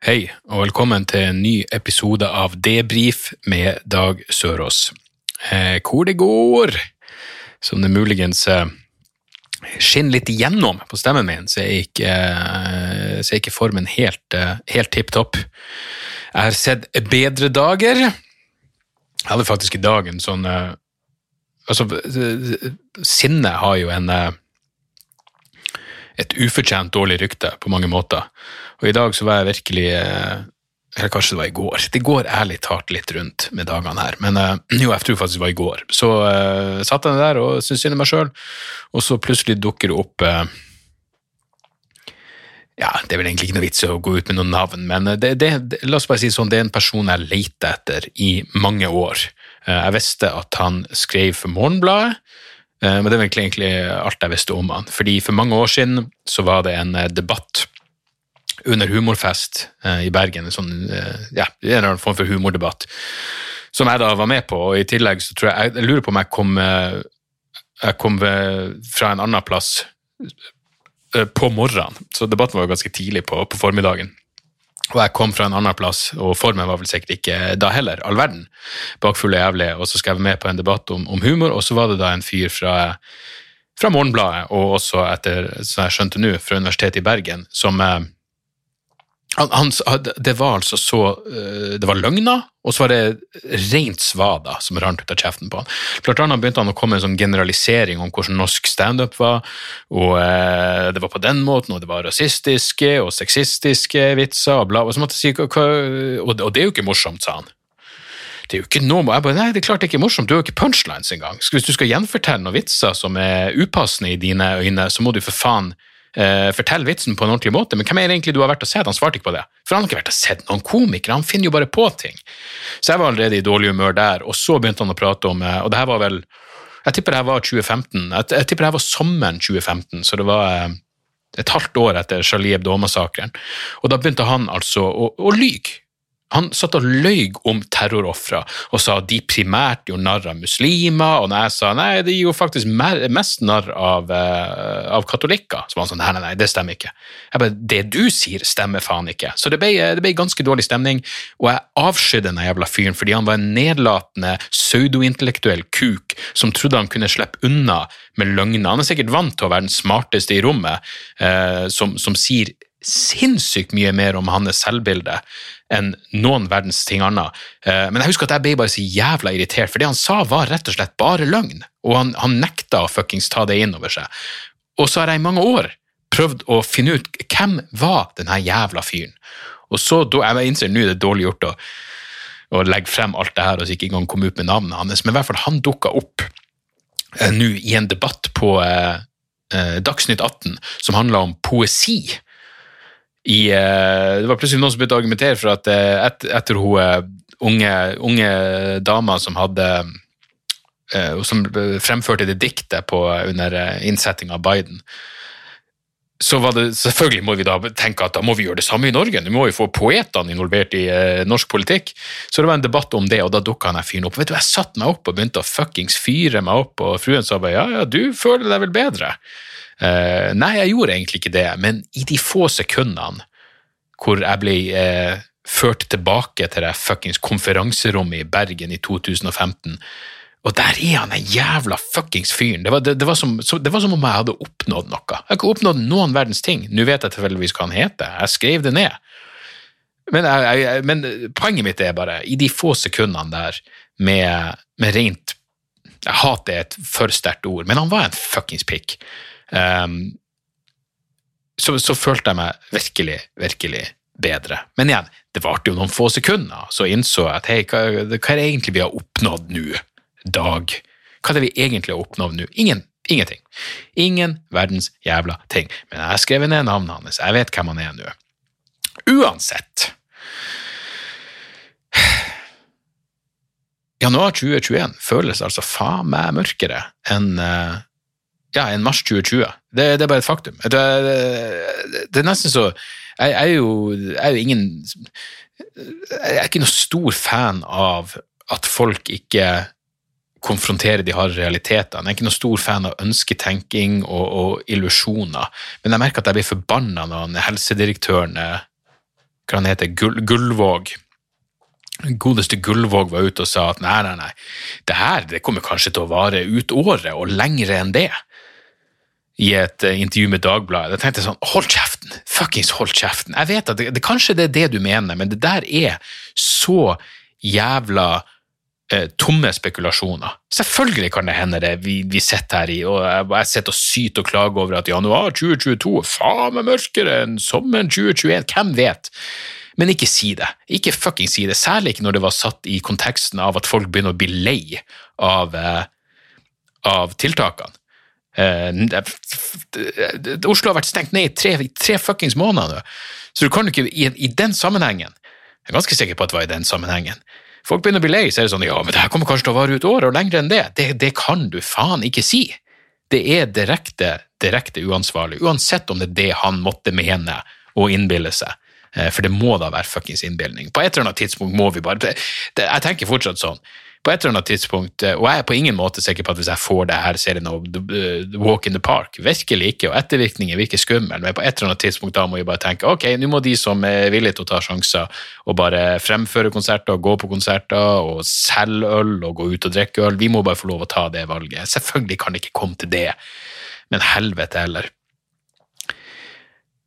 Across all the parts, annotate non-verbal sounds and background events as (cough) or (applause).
Hei, og velkommen til en ny episode av Debrif med Dag Sørås. Eh, hvor det går, som det muligens eh, skinner litt igjennom på stemmen min, så er ikke, eh, så er ikke formen helt, eh, helt tipp topp. Jeg har sett bedre dager. Jeg hadde faktisk i dag en sånn eh, Altså, sinnet sinne har jo en eh, et ufortjent dårlig rykte på mange måter. Og i dag så var jeg virkelig eh, Eller kanskje det var i går. Det går ærlig talt litt rundt med dagene her. Men eh, (clears throat) jo, jeg tror faktisk det var i går. Så uh, satt jeg der og syntes synd i meg sjøl, og så plutselig dukker det opp uh, ja, Det er vel egentlig ikke noe vits i å gå ut med noen navn, men det, det, la oss bare si sånn, det er en person jeg leter etter i mange år. Jeg visste at han skrev for Morgenbladet, men det var egentlig, alt jeg visste om han. Fordi For mange år siden så var det en debatt under humorfest eh, i Bergen, en sånn, eh, ja, en eller annen form for humordebatt, som jeg da var med på. og I tillegg så tror jeg, jeg lurer på om jeg kom, eh, jeg kom eh, fra en annen plass eh, på morgenen, så debatten var jo ganske tidlig på, på formiddagen. Og jeg kom fra en annen plass, og formen var vel sikkert ikke da heller, all verden, bakfull og jævlig, og så skal jeg være med på en debatt om, om humor, og så var det da en fyr fra, fra Morgenbladet, og også etter, som jeg skjønte nå, fra Universitetet i Bergen, som eh, han, han, det var altså så eh, Det var løgner, og så var det rent svada som rant ut av kjeften på han. Blant annet begynte han å komme med en sånn generalisering om hvordan norsk standup var, og eh, det var på den måten, og det var rasistiske og sexistiske vitser, og bla, og så måtte jeg si, og, og det er jo ikke morsomt, sa han. Det er jo ikke noe, jeg bare, nei, det er klart det er ikke morsomt, du har jo ikke punchlines engang. Hvis du skal gjenfortelle noen vitser som er upassende i dine øyne, så må du for faen eh, fortelle vitsen på en ordentlig måte, men hvem er det egentlig du har vært og sett? Han svarte ikke på det. For han har ikke vært og sett noen komikere, han finner jo bare på ting. Så jeg var allerede i dårlig humør der, og så begynte han å prate om, eh, og det her var vel, jeg tipper det her var 2015, jeg, jeg tipper det her var sommeren 2015, så det var eh, et halvt år etter Charlie Hebdo-massakren. Og da begynte han altså å, å lyge. Han satt og løy om terrorofre og sa de primært gjorde narr av muslimer, og når jeg sa nei, de gjorde faktisk mest narr av, uh, av katolikker, så var han sånn nei, nei, nei, det stemmer ikke. Jeg bare, det du sier stemmer faen ikke. Så det ble, det ble ganske dårlig stemning, og jeg avskydde den jævla fyren fordi han var en nedlatende, pseudointellektuell kuk som trodde han kunne slippe unna med løgner. Han er sikkert vant til å være den smarteste i rommet, uh, som, som sier sinnssykt mye mer om hans selvbilde enn noen verdens ting annet. Eh, Men jeg husker at jeg ble bare så jævla irritert, for det han sa var rett og slett bare løgn, og han, han nekta å fuckings ta det inn over seg. Og så har jeg i mange år prøvd å finne ut hvem var denne jævla fyren. Og så, jeg innser nå det er dårlig gjort å, å legge frem alt det her og ikke engang komme ut med navnet hans, men i hvert fall han dukka opp eh, nå i en debatt på eh, eh, Dagsnytt 18 som handla om poesi i, eh, det var plutselig noen som begynte å argumentere for at eh, et, etter hun eh, unge, unge dama som hadde som fremførte det diktet på, under innsettinga av Biden, så var det, selvfølgelig må vi da tenke at da må vi gjøre det samme i Norge. Nå må vi få poetene involvert i norsk politikk. Så det var en debatt om det, og da dukka han der fyren opp. Vet du, Jeg satte meg opp og begynte å fuckings fyre meg opp, og fruen sa bare ja, ja, du føler deg vel bedre? Eh, nei, jeg gjorde egentlig ikke det, men i de få sekundene hvor jeg ble uh, ført tilbake til det fuckings konferanserommet i Bergen i 2015, og der er han den jævla fuckings fyren. Det var, det, det, var som, så, det var som om jeg hadde oppnådd noe. Jeg har ikke oppnådd noen verdens ting. Nå vet jeg tilfeldigvis hva han heter. Jeg skrev det ned. Men, jeg, jeg, men poenget mitt er bare, i de få sekundene der med, med rent Jeg hater er et for sterkt ord, men han var en fuckings pikk. Um, så, så følte jeg meg virkelig, virkelig bedre. Men igjen, det varte jo noen få sekunder, så innså jeg at hei, hva, hva er det egentlig vi har oppnådd nå? Dag. Hva er det vi egentlig har oppnådd nå? Ingen, ingenting. Ingen verdens jævla ting. Men jeg har skrevet ned navnet hans, jeg vet hvem han er nå. Uansett. Januar 2021 føles altså faen meg mørkere enn eh, ja, enn mars 2020. Det, det, er bare et faktum. Det, det, det er nesten så Jeg, jeg, er, jo, jeg er jo ingen Jeg er ikke noe stor fan av at folk ikke konfronterer de harde realitetene. Jeg er ikke noe stor fan av ønsketenking og, og illusjoner, men jeg merker at jeg blir forbanna når helsedirektøren hva han heter, Gull, Gullvåg godeste Gullvåg var ute og sa at nei, nei, nei, det her det kommer kanskje til å vare ut året og lengre enn det. I et uh, intervju med Dagbladet. Jeg tenkte sånn, hold kjeften! Fuckings hold kjeften! Jeg vet at det, det, Kanskje det er det du mener, men det der er så jævla eh, tomme spekulasjoner. Selvfølgelig kan det hende det vi, vi sitter her i, og jeg, jeg sitter og syter og klager over at januar 2022 er faen meg mørkere enn sommeren 2021. Hvem vet? Men ikke si det. Ikke fucking si det. Særlig ikke når det var satt i konteksten av at folk begynner å bli lei av, eh, av tiltakene. Eh, Oslo har vært stengt ned i tre, tre fuckings måneder nå, så du kan jo ikke i, i, den sammenhengen Jeg er ganske sikker på at det var i den sammenhengen. Folk begynner å bli lei, så er det sånn ja, men det her kommer kanskje til å vare ut året og lenger enn det. det. Det kan du faen ikke si. Det er direkte, direkte uansvarlig, uansett om det er det han måtte mene og innbille seg. Eh, for det må da være fuckings innbilning. På et eller annet tidspunkt må vi bare Jeg tenker fortsatt sånn. På et eller annet tidspunkt, eh, og jeg er på ingen måte sikker på at hvis jeg får det her serien av Walk in the Park, virkelig ikke, og ettervirkninger virker skummel, men på et eller annet tidspunkt da må vi bare tenke ok, nå må de som er villige til å ta sjanser og bare fremføre konserter, og gå på konserter og selge øl og gå ut og drikke øl, vi må bare få lov å ta det valget. Selvfølgelig kan det ikke komme til det, men helvete heller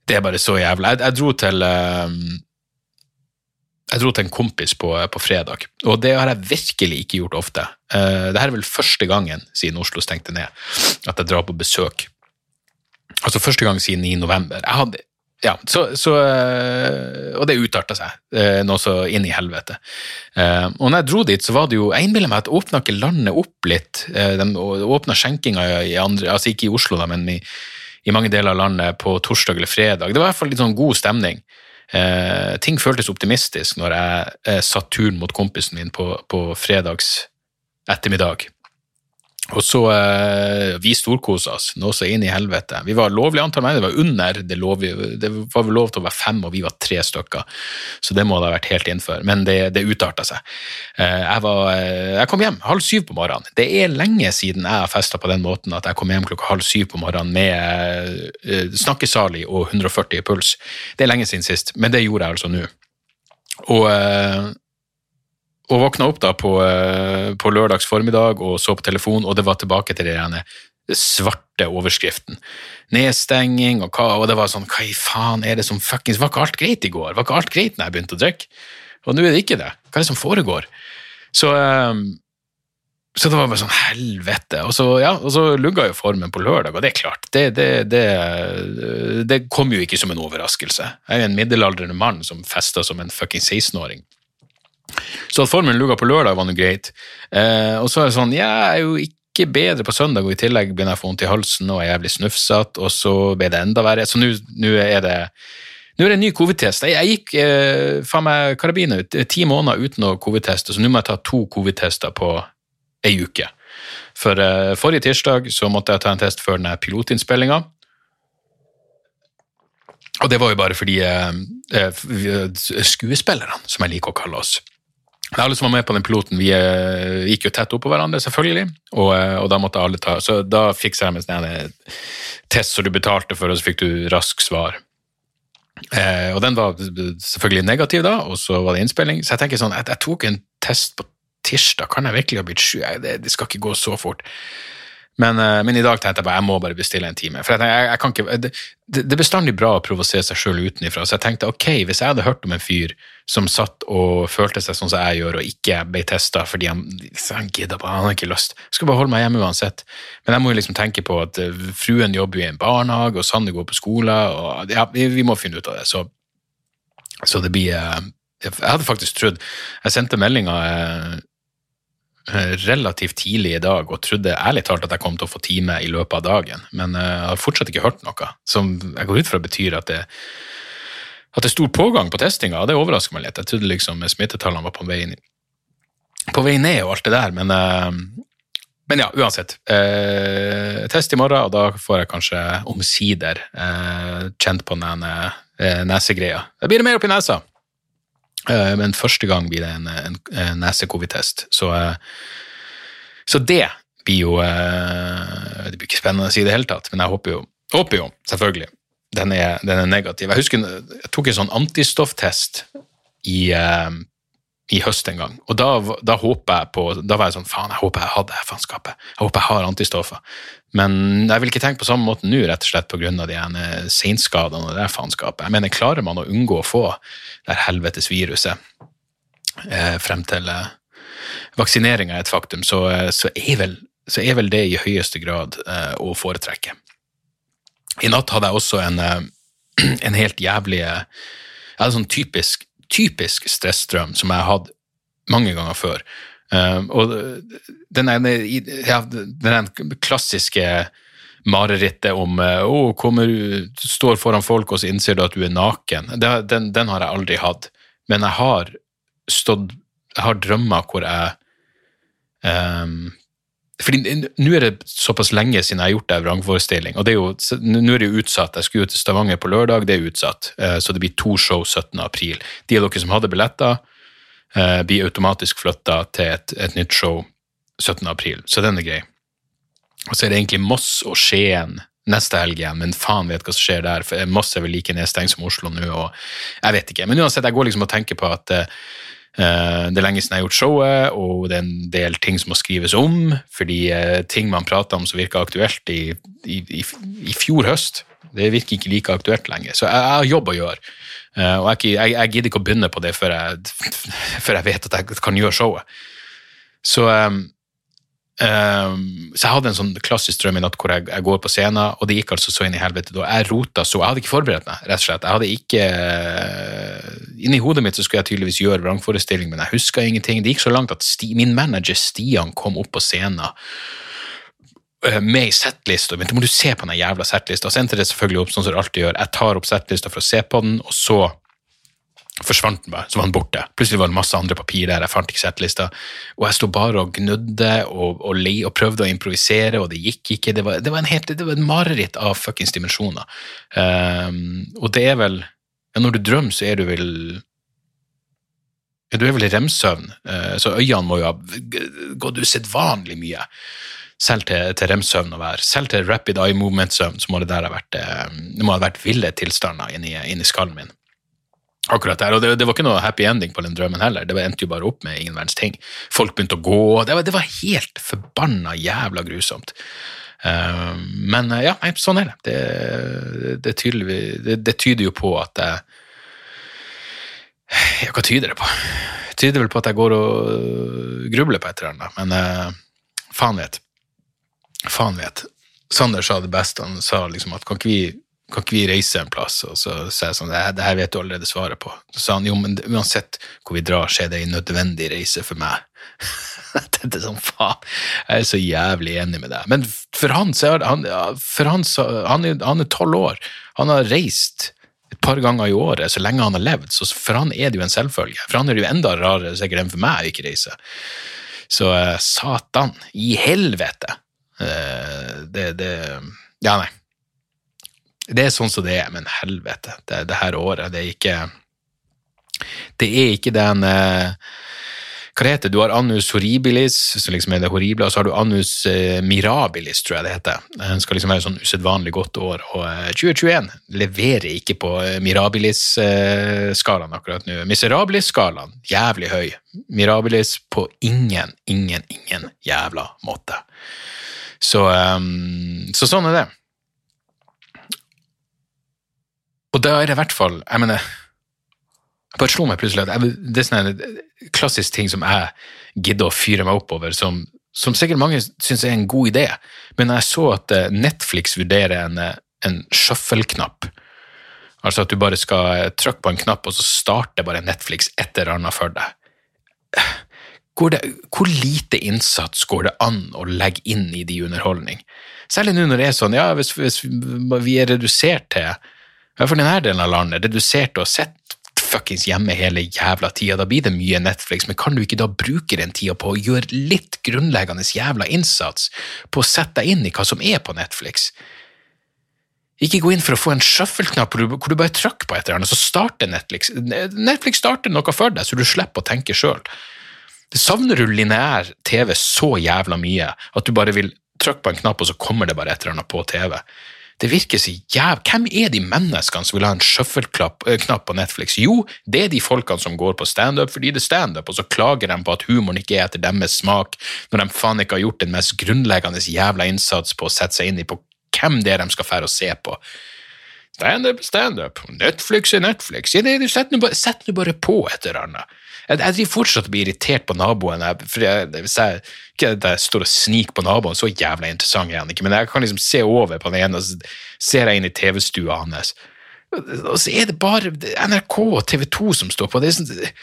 det er bare så jævlig. Jeg, jeg, dro til ehm, jeg dro til en kompis på, på, fredag, og det har jeg virkelig ikke gjort ofte. Uh, Dette er vel første gangen siden Oslo stengte ned at jeg drar på besøk. Altså første gang siden 9. november. Jeg hadde, ja, så, så, uh, og det utarta seg uh, noe så inn i helvete. og når jeg dro dit, så var det jo Jeg innbiller meg at åpna ikke landet opp litt. de åpna skjenkinga i andre, altså ikke i Oslo, da, men i i mange deler av landet på torsdag eller fredag. Det var i hvert fall litt sånn god stemning. Eh, ting føltes optimistisk når jeg eh, satt turen mot kompisen min på, på fredags ettermiddag. Og så eh, Vi storkosa oss noe så inn i helvete. Vi var lovlig antall mennesker, det var under det lovlige. Det var lov til å være fem, og vi var tre stykker. Så det må det ha vært helt innenfor. Men det, det utarta seg. Eh, jeg, var, eh, jeg, kom hjem halv syv på morgenen. Det er lenge siden jeg har festa på den måten at jeg kom hjem klokka halv syv på morgenen med snakkesalig og 140 i puls. Det er lenge siden sist, men det gjorde jeg altså nå. Og og våkna opp da på, eh, på, lørdags formiddag og så på telefon, og det var tilbake til den svarte overskriften. Nedstenging og hva, og det var sånn Hva i faen er det som fuckings Var ikke alt greit i går? Var ikke alt greit når jeg begynte å drikke? Og nå er det ikke det. Hva er det som foregår? Så, um, så det var bare sånn helvete. Og så, ja, og så lugga jo formen på lørdag, og det er klart, det, det, det, det kom jo ikke som en overraskelse. Jeg er jo en middelaldrende mann som festa som en fucking 16-åring. Så at formen lugga på lørdag, var noe greit. Eh, og så er det sånn, jeg er jo ikke bedre på søndag, og i tillegg begynner jeg å få vondt i halsen og er jævlig snufsete, og så ble det enda verre. Så nå er det nå er det en ny covid-test. Jeg, jeg, gikk eh, faen meg karabiner ut ti måneder uten å covid-teste, så nå må jeg ta to covid-tester på ei uke. For eh, forrige tirsdag så måtte jeg ta en test før denne pilotinnspillinga. Og det var jo bare fordi eh, eh skuespillerne, som jeg liker å kalle oss, alle som var med på den piloten, vi eh, gikk jo tett oppå hverandre, selvfølgelig. Og, eh, og, da måtte alle ta Så da fiksa jeg med en sånn test som du betalte for, og så fikk du rask svar. Eh, og den var selvfølgelig negativ, da, og så var det innspilling. Så jeg tenker sånn, jeg, jeg tok en test på tirsdag, kan jeg virkelig ha blitt sju? Det, det skal ikke gå så fort. Men, eh, men, i dag tenkte jeg bare jeg må bare bestille en time. For jeg, jeg, jeg kan ikke, det, det, er bestandig bra å provosere seg sjøl utenfra. Så jeg tenkte ok, hvis jeg hadde hørt om en fyr som satt og følte seg sånn som jeg gjør, og ikke ble testa fordi han, han gidder bare, han har ikke lyst. Jeg skal bare holde meg hjemme uansett. Men jeg må jo liksom tenke på at eh, fruen jobber i en barnehage, og Sanne går på skole, og ja, vi, må finne ut av det. Så, så det blir eh, Jeg hadde faktisk trodd Jeg sendte meldinga relativt tidlig i dag og trodde ærlig talt at jeg kom til å få time i løpet av dagen, men eh, jeg har fortsatt ikke hørt noe. Som jeg går ut fra betyr at det at det er stor pågang på testinga. Det overrasker meg litt. Jeg trodde liksom smittetallene var på vei, på vei ned og alt det der, men, uh, men ja, uansett. Eh, test i morgen, og da får jeg kanskje omsider eh, kjent på den nesegreia. Da blir det mer oppi nesa. Men første gang blir det en, en, en nese-covid-test. Så, så det blir jo Det blir ikke spennende å si i det hele tatt, men jeg håper jo, håper jo selvfølgelig den er, den er, negativ. Jeg husker jeg tok en sånn antistofftest i, i høst en gang, og da, da håper jeg på Da var jeg sånn Faen, jeg håper jeg hadde faenskapet. Jeg håper jeg har antistoffer. Men jeg vil ikke tenke på samme måte nå, rett og slett pga. de senskadene og det faenskapet. Jeg mener, klarer man å unngå å få det helvetes viruset eh, frem til eh, vaksineringa er et faktum, så, eh, så, er vel, så, er vel, det i høyeste grad eh, å foretrekke. I natt hadde jeg også en, eh, (clears throat) en helt jævlig Jeg hadde sånn typisk, typisk stressdrøm som jeg har hatt mange ganger før. Uh, og den, ene, klassiske marerittet om å oh, kommer du står foran folk og så innser du at du er naken, den, den, har jeg aldri hatt. Men jeg har stått Jeg har drømmer hvor jeg um, fordi Nå er det såpass lenge siden jeg har gjort ei vrangforestilling, og det er jo, nå er det jo utsatt. Jeg skulle jo til Stavanger på lørdag, det er utsatt. Eh, så det blir to show 17. april. De av dere som hadde billetter, eh, blir automatisk flytta til et, et, nytt show 17. april, så den er grei. Og så er det egentlig Moss og Skien neste helg igjen, men faen vet hva som skjer der. for Moss er vel like nedstengt som Oslo nå, og jeg vet ikke. Men uansett, jeg går liksom og tenker på at Eh, det er lenge siden jeg har gjort showet, og det er en del ting som må skrives om. Fordi eh, ting man prater om som virker aktuelt i, i, i, fjor høst, det virker ikke like aktuelt lenger. Så jeg, jeg har jobb å gjøre. Eh, og jeg, jeg, jeg, gidder ikke å begynne på det før jeg, (laughs) før jeg vet at jeg kan gjøre showet. Så Um, så jeg hadde en sånn klassisk drøm i natt hvor jeg, går på scenen, og det gikk altså så inn i helvete da. Jeg rota så Jeg hadde ikke forberedt meg, rett og slett. Jeg hadde ikke Inni hodet mitt så skulle jeg tydeligvis gjøre vrangforestilling, men jeg huska ingenting. Det gikk så langt at Sti, min manager Stian kom opp på scenen uh, med ei settliste og begynte må du se på den jævla settlista. Så endte det selvfølgelig opp sånn som det alltid gjør. Jeg tar opp settlista for å se på den, og så forsvant den bare, så var den borte. Plutselig var det masse andre papir der, jeg fant ikke settlista. Og jeg sto bare og gnudde og, og, le, og prøvde å improvisere, og det gikk ikke. Det var, det var en helt, det var en mareritt av fuckings dimensjoner. Um, og det er vel ja, Når du drømmer, så er du vel ja, Du er vel i remsøvn, uh, så øynene må jo ha gått usedvanlig mye. Selv til, til rem-søvn å være. Selv til rapid eye movement-søvn så må det der ha vært, uh, det må ha vært ville tilstander inni, inni skallen min akkurat der. Og det, det, var ikke noe happy ending på den drømmen heller. Det endte jo bare opp med ingen verdens ting. Folk begynte å gå. Det var, det var helt forbanna jævla grusomt. Uh, men uh, ja, sånn er det. Det, det, tydelig, det tyder jo på at jeg Ja, hva tyder det på? Det tyder vel på at jeg går og grubler på et eller annet, men uh, faen vet. Faen vet. Sander sa det best. Han sa liksom at kan ikke vi kan ikke vi reise en plass? Og så sa jeg sånn, det, det her vet du allerede svaret på. Så sa han jo, men uansett hvor vi drar, så er det en nødvendig reise for meg. (laughs) Jeg tenkte sånn, faen, jeg er så jævlig enig med deg. Men for han, så er han, for han, så, han er tolv år. Han har reist et par ganger i året så lenge han har levd, så for han er det jo en selvfølge. For han er det jo enda rarere sikkert enn for meg å ikke reise. Så uh, satan i helvete. Uh, det, det Ja, nei. Det er sånn som det er, men helvete, det, det her året, det er ikke Det er ikke den eh, hva det heter Du har annus horribilis, som liksom er det horrible, og så har du annus eh, mirabilis, tror jeg det heter. Det skal liksom være et sånn usedvanlig godt år. Og eh, 2021 leverer ikke på eh, mirabilis-skalaen akkurat nå. Miserabilis-skalaen, jævlig høy. Mirabilis på ingen, ingen, ingen jævla måte. Så, um, så sånn er det. Og da er det i hvert fall Jeg mener Det bare slo meg plutselig at jeg, det er sånn en klassisk ting som jeg gidder å fyre meg opp over, som, som sikkert mange syns er en god idé. Men jeg så at eh, Netflix vurderer en, eh, en shuffle-knapp. Altså at du bare skal eh, trykke på en knapp, og så starter bare Netflix et eller annet for deg. (sighs) Det, hvor lite innsats går det an å legge inn i de underholdning? Særlig nå når det er sånn, ja, hvis, hvis vi er redusert til I hvert fall denne delen av landet, redusert å sett fuckings hjemme hele jævla tida. Da blir det mye Netflix, men kan du ikke da bruke den tida på å gjøre litt grunnleggende jævla innsats på å sette deg inn i hva som er på Netflix? Ikke gå inn for å få en shuffle-knapp hvor, du bare trykker på et eller annet, så starter Netflix. Netflix starter noe for deg, så du slipper å tenke sjøl. Savner du lineær TV så jævla mye at du bare vil trykke på en knapp, og så kommer det bare et eller annet på TV? Det virker så jæv... Hvem er de menneskene som vil ha en shuffle-knapp på Netflix? Jo, det er de folkene som går på standup fordi det er standup, og så klager de på at humoren ikke er etter deres smak, når de faen ikke har gjort den mest grunnleggende jævla innsats på å sette seg inn i på hvem det er de skal fære og se på. Standup, standup, Netflix er Netflix, sett nå bare, bare på et eller annet. Jeg, jeg driver fortsatt og blir irritert på naboen. For jeg, hvis jeg, ikke at jeg står og sniker på naboen, så jævla interessant er han ikke, men jeg kan liksom se over på den ene, og så ser jeg inn i TV-stua hans. Og så er det bare NRK og TV 2 som står på. Det er sånn,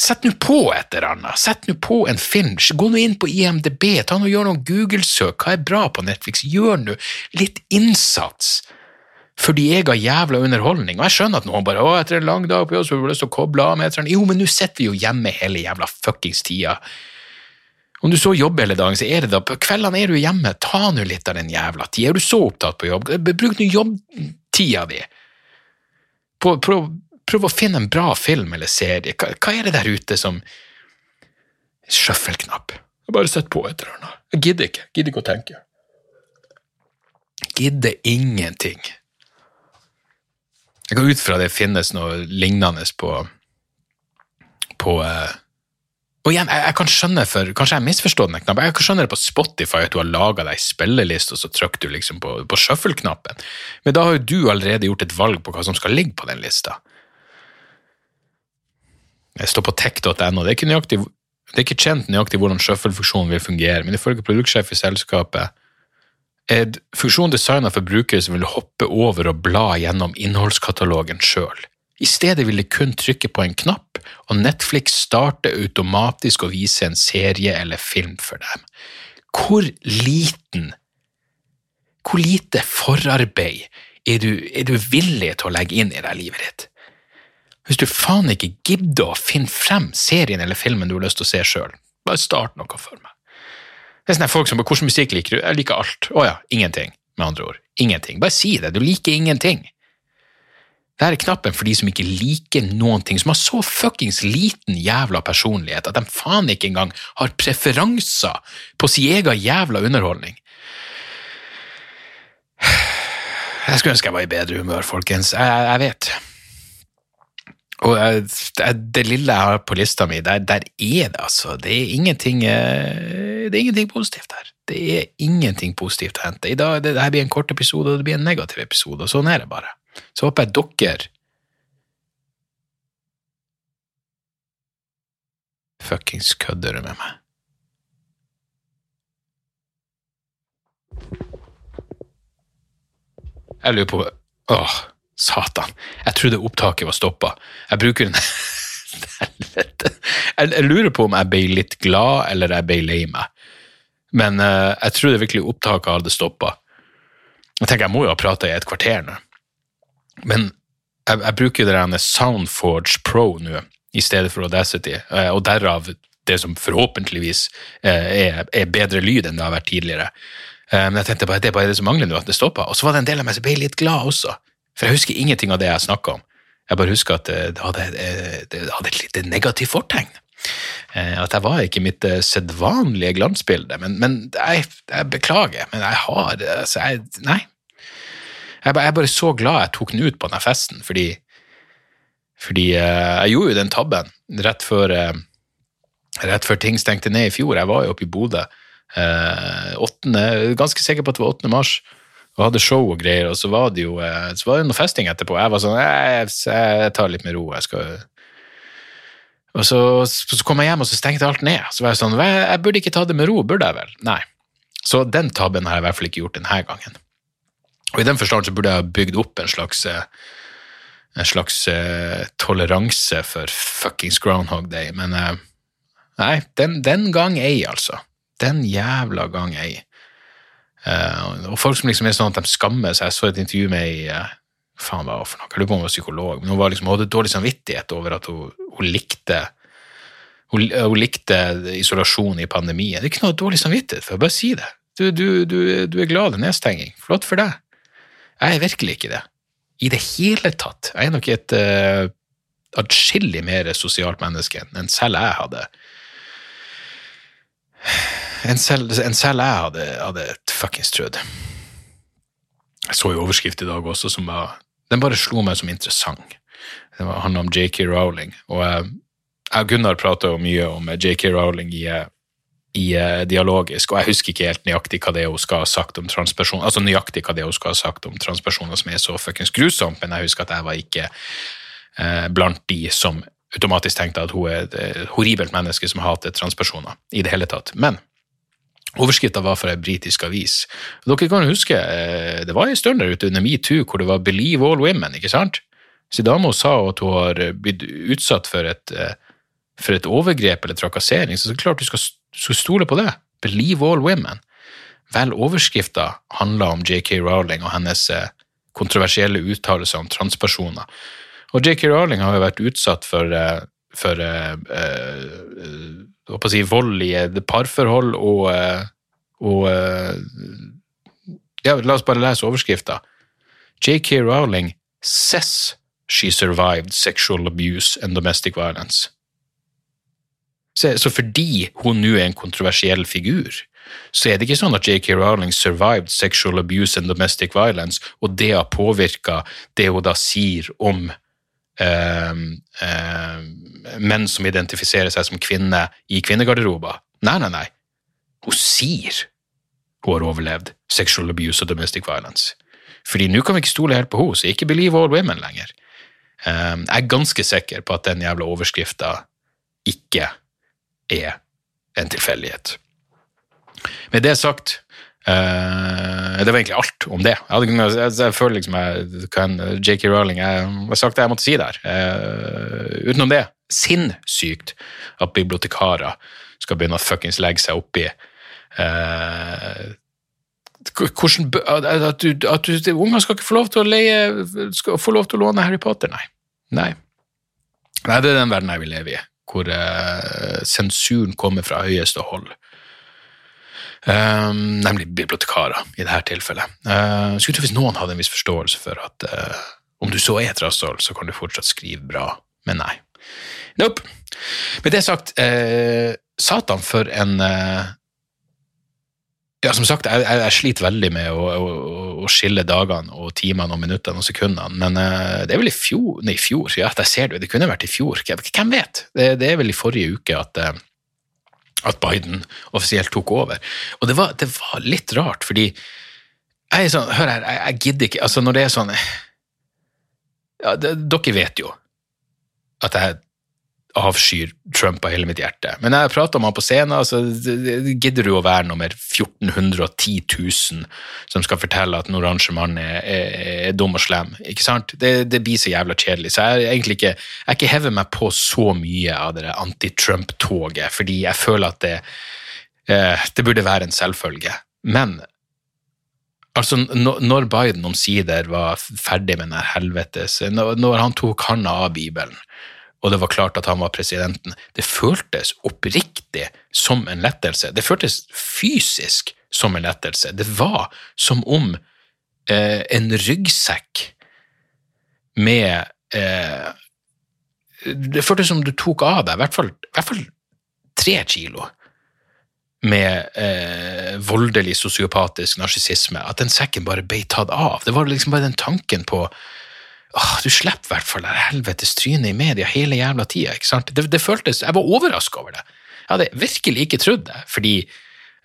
Sett nå på et eller annet. Sett nå på en film. Gå nå inn på IMDb, ta nå gjør noen Google-søk. Hva er bra på Netflix? Gjør nå litt innsats fordi jeg har jævla underholdning. Og jeg skjønner at noen bare å, etter en lang dag på jobb så har lyst til å koble av med. Jo, men nå sitter vi jo hjemme hele jævla fuckings tida. Om du så jobber hele dagen, så er det da på kveldene er du hjemme. Ta nå litt av den jævla tida. Er du så opptatt på jobb, bruk nå jobbtida di. Prøv, prøv, prøv, å finne en bra film eller serie. Hva, hva er det der ute som Shuffle-knapp. Bare sett på et eller annet. Jeg gidder ikke. Jeg gidder ikke å tenke. Gidder ingenting. Jeg går ut fra det finnes noe lignende på, på uh, og igjen, jeg, jeg, kan skjønne for, Kanskje jeg misforstår den knappen. Jeg kan skjønne det på Spotify at du har laga deg spilleliste, og så trykker du liksom på, på shuffle-knappen. Men da har jo du allerede gjort et valg på hva som skal ligge på den lista. Jeg står på tech.no. Det, det, er ikke kjent nøyaktig hvordan shuffle-funksjonen vil fungere, men ifølge produktsjef i selskapet er funksjon designa for brukere som vil hoppe over og bla gjennom innholdskatalogen sjøl. I stedet vil de kun trykke på en knapp, og Netflix starter automatisk å vise en serie eller film for dem. Hvor liten Hvor lite forarbeid er du, er du villig til å legge inn i det livet ditt? Hvis du faen ikke gidder å finne frem serien eller filmen du har lyst til å se sjøl, bare start noe for meg. Det er sånne folk som bare 'Hvordan musikk liker du?' 'Jeg liker alt'. Å ja, ingenting, med andre ord. Ingenting. Bare si det. Du liker ingenting. Dette er knappen for de som ikke liker noen ting, som har så fuckings liten jævla personlighet at de faen ikke engang har preferanser på sin egen jævla underholdning. Jeg skulle ønske jeg var i bedre humør, folkens. Jeg, jeg vet. Og det lille jeg har på lista mi, der, der er det altså Det er ingenting eh, Det er ingenting positivt her. Det er ingenting positivt å hente. I dag, det, det blir en kort episode, og det blir en negativ episode, og sånn er det bare. Så håper jeg dere fuckings kødder med meg. Jeg lurer på Åh. Satan. Jeg trodde opptaket var stoppa. Jeg bruker den Helvete. (laughs) Jeg, jeg, lurer på om jeg ble litt glad, eller jeg ble lei meg. Men uh, jeg trodde virkelig opptaket hadde stoppa. Jeg tenker jeg må jo ha prata i et kvarter nå. Men jeg, jeg bruker det Soundforge Pro nå i stedet for Audacity, uh, og derav det som forhåpentligvis uh, er, er, bedre lyd enn det har vært tidligere. Men jeg tenkte bare, det er bare det som mangler nå, at det stopper. Og så var det en del av meg som ble litt glad også. For jeg husker ingenting av det jeg snakka om. Jeg bare husker at det hadde, det hadde et lite negativt fortegn. Eh, at jeg var ikke mitt eh, sedvanlige glansbilde. Men, men jeg, jeg, beklager, men jeg har altså jeg, Nei. Jeg, er bare så glad jeg tok den ut på denne festen, fordi, fordi eh, jeg gjorde jo den tabben rett før, rett før ting stengte ned i fjor. Jeg var jo oppe i Bodø. Ganske sikker på at det var 8. mars og hadde show og greier, og så var det jo eh, så var det noe festing etterpå. Jeg var sånn Jeg, jeg tar litt med ro. jeg skal... Og så, så, kom jeg hjem, og så stengte alt ned. Så var jeg sånn Jeg burde ikke ta det med ro, burde jeg vel? Nei. Så den tabben har jeg i hvert fall ikke gjort denne gangen. Og i den forstand så burde jeg ha bygd opp en slags eh, en slags uh, toleranse for fuckings Groundhog Day, men uh, nei, den, den gang ei, altså. Den jævla gang ei. Uh, og folk som liksom er sånn at de skammer seg. Jeg så et intervju med ei uh, faen hva for noe, jeg lurer på om hun var psykolog, men hun, var liksom, hun hadde dårlig samvittighet over at hun, hun likte hun, hun likte isolasjon i pandemien. Det er ikke noe dårlig samvittighet for, bare si det. Du, du, du, du er glad i nedstenging. Flott for deg. Jeg er virkelig ikke det. I det hele tatt. Jeg er nok et uh, atskillig mer sosialt menneske enn selv jeg hadde. En selv, en selv jeg hadde, hadde fuckings trodd. Jeg så jo overskrift i dag også som var Den bare slo meg som interessant. Det handla om JK Rowling. og jeg og Gunnar prata mye om JK Rowling i, i uh, Dialogisk, og jeg husker ikke helt nøyaktig hva det er hun skal ha sagt om transpersoner, altså nøyaktig hva det hun skal ha sagt om transpersoner som er så fuckings grusomt, men jeg husker at jeg var ikke eh, blant de som automatisk tenkte at hun er et horribelt menneske som hater transpersoner i det hele tatt. Men overskrifta var for ei britisk avis. Dere kan huske, uh, det var en stund der ute under metoo hvor det var 'Believe all women', ikke sant? Sidamo sa at hun har blitt utsatt for et for et overgrep eller trakassering, så er det klart du skal, skal stole på det. Believe all women. Vel, overskrifta handler om JK Rowling og hennes eh, kontroversielle uttalelser om transpersoner. Og JK Rowling har jo vært utsatt for, eh, for uh, uh, si, vold i parforhold og, og ja, La oss bare lese overskrifta. JK Rowling says she survived sexual abuse and domestic violence. Så, så fordi hun nå er en kontroversiell figur, så er det ikke sånn at JK Rowling survived sexual abuse and domestic violence, og det har påvirka det hun da sier om eh, eh, menn som identifiserer seg som kvinne i kvinnegarderober. Nei, nei, nei. Hun sier hun har overlevd sexual abuse og domestic violence. Fordi nå kan vi ikke stole helt på henne, så ikke believe all women lenger. Um, jeg er ganske sikker på at den jævla overskrifta ikke er en tilfeldighet. Med det sagt uh, Det var egentlig alt om det. Jeg, jeg, jeg føler liksom J.K. Rowling Jeg har sagt det jeg måtte si der. Uh, utenom det, sinnssykt at bibliotekarer skal begynne å fuckings legge seg oppi uh, hvordan, at, du, at du, unger skal ikke få lov til å leie skal få lov til å låne Harry Potter, nei. Nei. Nei, det er den verden jeg vil leve i hvor uh, sensuren kommer fra høyeste hold. Um, nemlig bibliotekarer, i dette tilfellet. Uh, skulle tro hvis noen hadde en viss forståelse for at uh, om du så er et rasshøl, så kan du fortsatt skrive bra, men nei. Nope. Med det sagt, uh, satan for en ja, som sagt, jeg, jeg, sliter veldig med å, å, å, skille dagene og timene og minuttene og sekundene, men uh, det er vel i fjor Nei, i fjor, ja, jeg ser det, det kunne vært i fjor. Hvem vet? Det, det er vel i forrige uke at, uh, at Biden offisielt tok over. Og det var, det var, litt rart, fordi jeg er sånn, Hør her, jeg, jeg gidder ikke altså Når det er sånn ja, det, Dere vet jo at jeg avskyr Trump av hele mitt hjerte. Men jeg prater om han på scenen, så gidder du å være nummer 1410 000 som skal fortelle at en oransje mann er, er, er, dum og slem. Ikke sant? Det, det, blir så jævla kjedelig. Så jeg er egentlig ikke jeg ikke hever meg på så mye av det anti-Trump-toget, fordi jeg føler at det, eh, det burde være en selvfølge. Men altså, når Biden omsider var ferdig med den helvetes Når han tok handa av Bibelen og det var klart at han var presidenten. Det føltes oppriktig som en lettelse. Det føltes fysisk som en lettelse. Det var som om eh, en ryggsekk med eh, Det føltes som du tok av deg i hvert fall, i hvert fall tre kilo med eh, voldelig sosiopatisk narsissisme. At den sekken bare ble tatt av. Det var liksom bare den tanken på Åh, du slipper i hvert fall det helvetes trynet i media hele jævla tida. ikke sant? Det, det føltes, Jeg var overraska over det. Jeg hadde virkelig ikke trodd det, fordi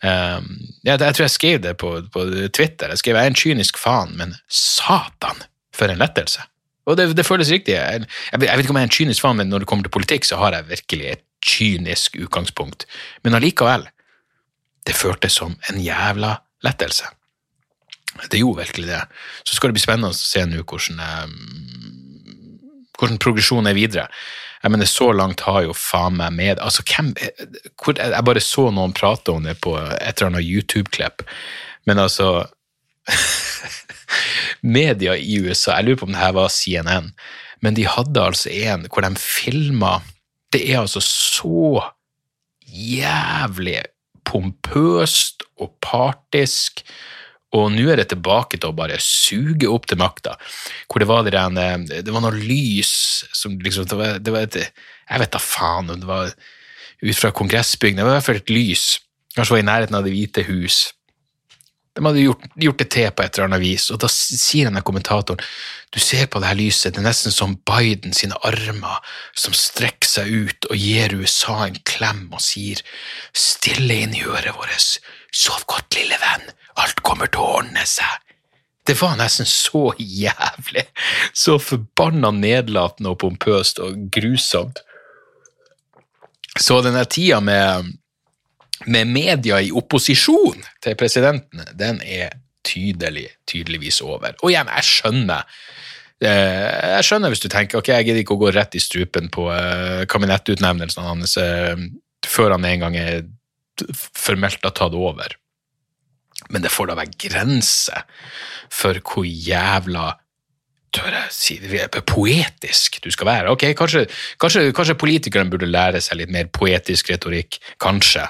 um, jeg, jeg, tror jeg skrev det på, på, Twitter. Jeg skrev jeg er en kynisk faen, men satan, for en lettelse. Og det, det føles riktig. Jeg, jeg, vet ikke om jeg er en kynisk faen, men når det kommer til politikk, så har jeg virkelig et kynisk utgangspunkt. Men allikevel, det føltes som en jævla lettelse. Det gjorde virkelig det. Så skal det bli spennende å se nå hvordan, eh, hvordan progresjonen er videre. Jeg mener, Så langt har jo faen meg med altså hvem, hvor, Jeg bare så noen prate om det på et eller annet YouTube-klipp, men altså (laughs) media i USA, jeg lurer på om det her var CNN, men de hadde altså en hvor de filma Det er altså så jævlig pompøst og partisk. Og nå er det tilbake til å bare suge opp til makta. Hvor det var, det, der, det var noe lys som liksom det var, det var et, Jeg vet da faen om det var ut fra kongressbygningen. Det var i hvert fall et lys. Kanskje var i nærheten av Det hvite hus. De hadde gjort, gjort, det til på et eller annet vis, og da sier denne kommentatoren du ser på det her lyset, det er nesten som Biden sine armer som strekker seg ut og gir USA en klem og sier stille inn i øret vårt, sov godt, lille venn, alt kommer til å ordne seg. Det var nesten så jævlig, så forbanna nedlatende og pompøst og grusomt. Så denne tida med med media i opposisjon til presidenten, den er tydelig, tydeligvis over. Og igjen, jeg skjønner. Eh, jeg skjønner hvis du tenker ok, jeg gidder ikke å gå rett i strupen på uh, kabinettutnevnelsen hans uh, før han en gang er formelt har tatt over. Men det får da være grenser for hvor jævla tør jeg si poetisk du skal være. Ok, Kanskje, kanskje, kanskje politikerne burde lære seg litt mer poetisk retorikk. Kanskje.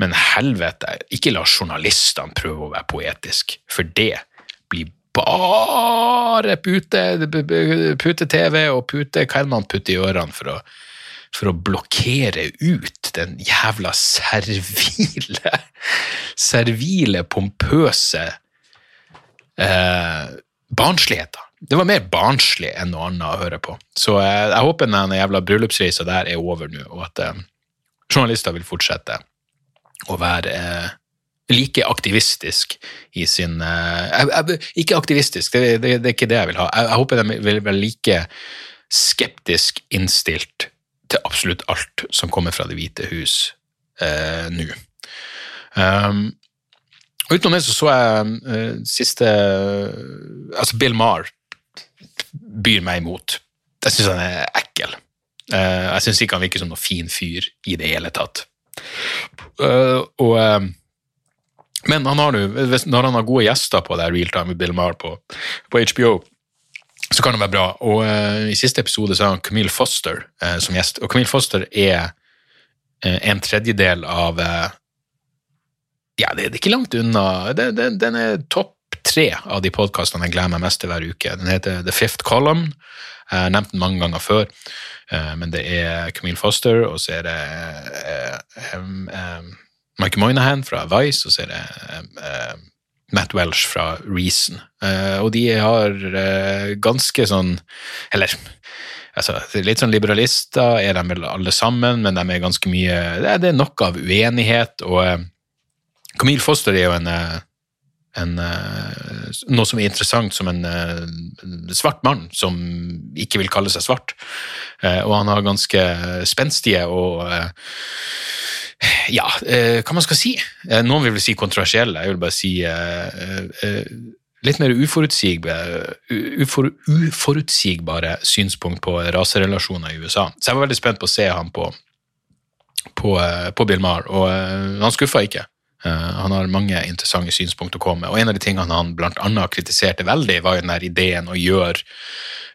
Men helvete, ikke la journalistene prøve å være poetisk, for det blir bare pute-TV pute og pute Hva er det man putter i ørene for å, for å blokkere ut den jævla servile, servile, pompøse eh, barnsligheten? Det var mer barnslig enn noe annet å høre på. Så eh, jeg håper den jævla bryllupsreisa der er over nå, og at eh, journalister vil fortsette å være eh, like aktivistisk i sin eh, Ikke aktivistisk, det, det, det, er ikke det jeg vil ha. Jeg, jeg håper de vil være like skeptisk innstilt til absolutt alt som kommer fra Det hvite hus eh, nå. Um, utenom det så så jeg uh, siste Altså, Bill Marr byr meg imot. Jeg syns han er ekkel. Uh, jeg syns ikke han virker som noen fin fyr i det hele tatt. Uh, og, uh, men han har nu, når han har gode gjester på det Real Time med Bill Maher på, på, HBO, så kan det være bra. Og uh, I siste episode så har han Camille Foster som gjest. Og Camille Foster er en tredjedel av Ja, det er ikke langt unna. Det, det, den er topp tre av de podkastene jeg gleder meg mest til hver uke. Den heter The Fifth Column. Jeg har nevnt den mange ganger før. Men det er Camille Foster, og så er det um, um, Mike Moynihan fra Vice, og så er det um, Matt Welsh fra Reason. Uh, og de har uh, ganske sånn Eller altså, litt sånn liberalister er de vel alle sammen, men de er ganske mye Det er, nok av uenighet, og uh, Camille Foster er jo en en, eh, noe som er interessant som en, eh, svart mann som ikke vil kalle seg svart. Eh, og han har ganske spenstige og ja, hva man skal si. Noen vil vel si kontroversielle, jeg vil bare si litt mer uforutsigbare, ufor, uforutsigbare synspunkt på raserelasjoner i USA. Så jeg var veldig spent på å se ham på, på, på Bill Maher, og han skuffa ikke. Eh, han har mange interessante synspunkter å komme med. Og en av de tingene han bl.a. kritiserte veldig, var jo den der ideen å gjøre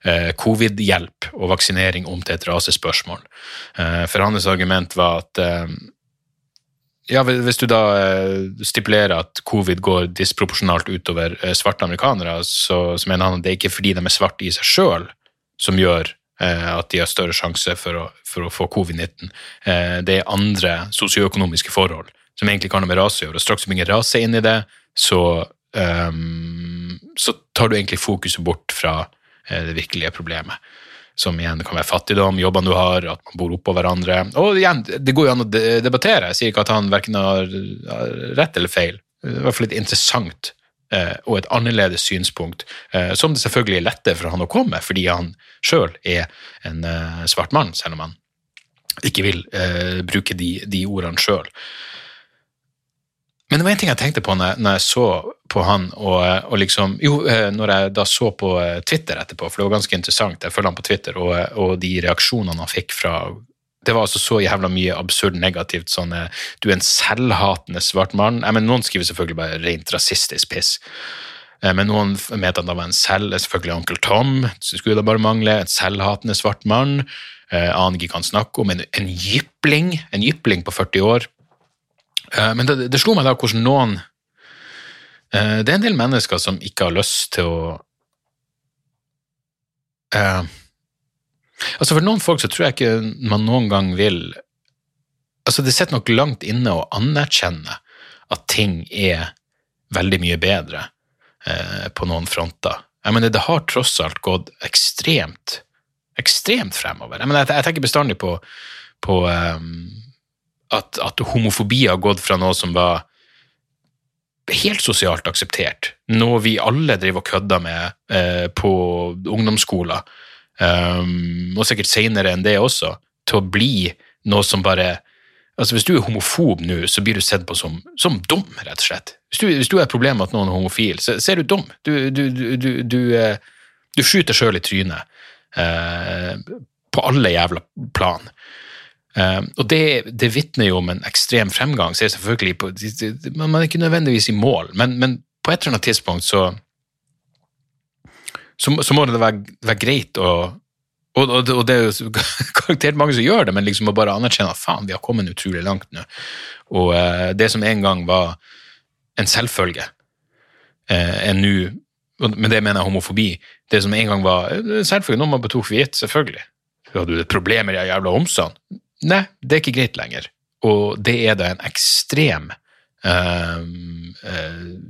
eh, covid-hjelp og vaksinering om til et rasespørsmål. Eh, for hans argument var at ja, hvis du da stipulerer at covid går disproporsjonalt utover svarte amerikanere, så, så mener han at det er ikke fordi de er svarte i seg sjøl som gjør at de har større sjanse for å, for å få covid-19. Det er andre sosioøkonomiske forhold som egentlig kan ha med rase å gjøre. Og straks du bringer rase inn i det, så, um, så tar du egentlig fokuset bort fra det virkelige problemet. Som igjen kan være fattigdom, jobbene du har, at man bor oppå hverandre. Og igjen, det går jo an å debattere. Jeg sier ikke at han verken har rett eller feil. Det er i hvert fall litt interessant uh, og et annerledes synspunkt, uh, som det selvfølgelig er lettere for han å komme, fordi han sjøl er en svart mann, selv om han ikke vil bruke de, de ordene sjøl. Men det var en ting jeg tenkte på når, når jeg så på han, og, og, liksom Jo, eh, når jeg da så på eh, Twitter etterpå, for det var ganske interessant, jeg følger han på Twitter, og, og de reaksjonene han fikk fra det var altså så jævla mye absurd negativt. sånn Du er en selvhatende svart mann. Jeg mener, noen skriver selvfølgelig bare rent rasistisk piss. Eh, men noen mente at han var en selv, selvfølgelig Onkel Tom, så skulle det bare mangle, en selvhatende svart mann, eh, aner ikke hva han snakker om, en, en jypling, en jypling på 40 år. Eh, men det, det slo meg da hvordan noen eh, Det er en del mennesker som ikke har lyst til å eh, Altså For noen folk så tror jeg ikke man noen gang vil Altså Det sitter nok langt inne å anerkjenne at ting er veldig mye bedre på noen fronter. Jeg mener, det har tross alt gått ekstremt, ekstremt fremover. Jeg, mener, jeg tenker bestandig på, på um, at, at, homofobi har gått fra noe som var helt sosialt akseptert, noe vi alle driver og kødder med eh, på ungdomsskoler, um, og sikkert seinere enn det også, til å bli noe som bare Altså Hvis du er homofob nå, så blir du sett på som, som dum, rett og slett. Hvis du, hvis du har et problem med at noen er homofil, så, så er du dum. Du, du, du, du, eh, du skyter sjøl i trynet. Eh, på alle jævla plan. Eh, og det, det vitner jo om en ekstrem fremgang. så er selvfølgelig på, Man er ikke nødvendigvis i mål, men, men på et eller annet tidspunkt så, så, så må det være, være greit å og, og, og, det er jo karaktert (laughs) mange som gjør det, men liksom å bare anerkjenne at faen, vi har kommet utrolig langt nå. Og uh, det som en gang var en selvfølge, uh, er nå Men det mener jeg homofobi. Det som en gang var en selvfølge, noe man betok for gitt, selvfølgelig. Hadde du et problem med de jævla homsene? Nei, det er ikke greit lenger. Og det er da en ekstrem uh,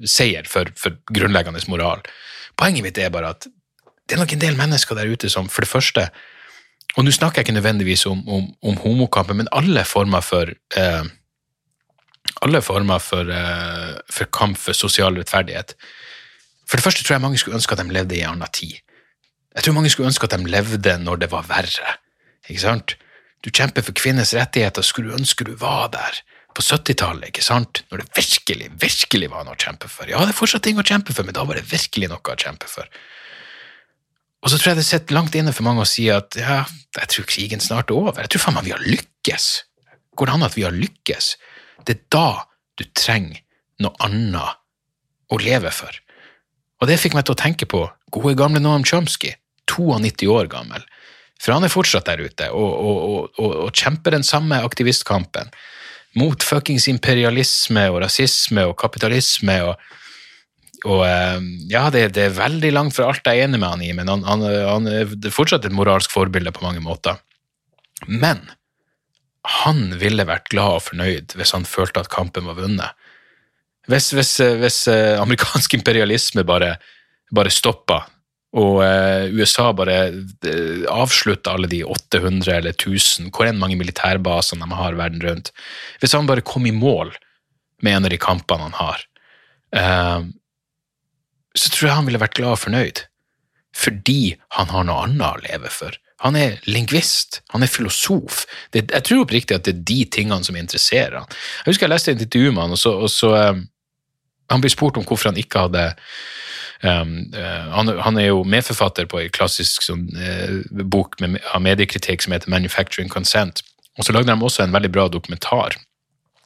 seier for, for grunnleggende moral. Poenget mitt er bare at det er nok en del mennesker der ute som for det første Og nå snakker jeg ikke nødvendigvis om, om, om homokampen, men alle former for uh, alle former for, eh, for, kamp for sosial rettferdighet. For det første tror jeg mange skulle ønske at de levde i en annen tid. Jeg tror mange skulle ønske at de levde når det var verre. Ikke sant? Du kjemper for kvinners rettigheter, skulle du ønske du var der på 70-tallet, ikke sant? Når det virkelig, virkelig var noe å kjempe for. Ja, det er fortsatt ting å kjempe for, men da var det virkelig noe å kjempe for. Og så tror jeg det sitter langt inne for mange å si at ja, jeg tror krigen snart er over. Jeg tror faen meg vi har lykkes. Går det an at vi har lykkes? Det er da du trenger noe annet å leve for. Og det fikk meg til å tenke på gode gamle Noam Chomsky, 92 år gammel. For han er fortsatt der ute og, og, og, og kjemper den samme aktivistkampen mot fuckings imperialisme og rasisme og kapitalisme og og eh, ja, det, det, er veldig langt fra alt jeg er enig med han i, men han, han, han er fortsatt et moralsk forbilde på mange måter. Men han ville vært glad og fornøyd hvis han følte at kampen var vunnet. Hvis, hvis, hvis eh, amerikansk imperialisme bare, bare stoppa, og uh, USA bare avslutter alle de 800 eller 1000, hvor enn mange militærbaser de har verden rundt Hvis han bare kom i mål med en av de kampene han har, uh, så tror jeg han ville vært glad og fornøyd. Fordi han har noe annet å leve for. Han er lingvist, han er filosof. Det, jeg tror oppriktig at det er de tingene som interesserer han. Jeg husker jeg leste et intervju med han, og så, og så um, Han blir spurt om hvorfor han ikke hadde um, uh, han, han, er jo medforfatter på en klassisk sånn, uh, bok med, av mediekritikk som heter Manufacturing Consent. Og så lagde de også en veldig bra dokumentar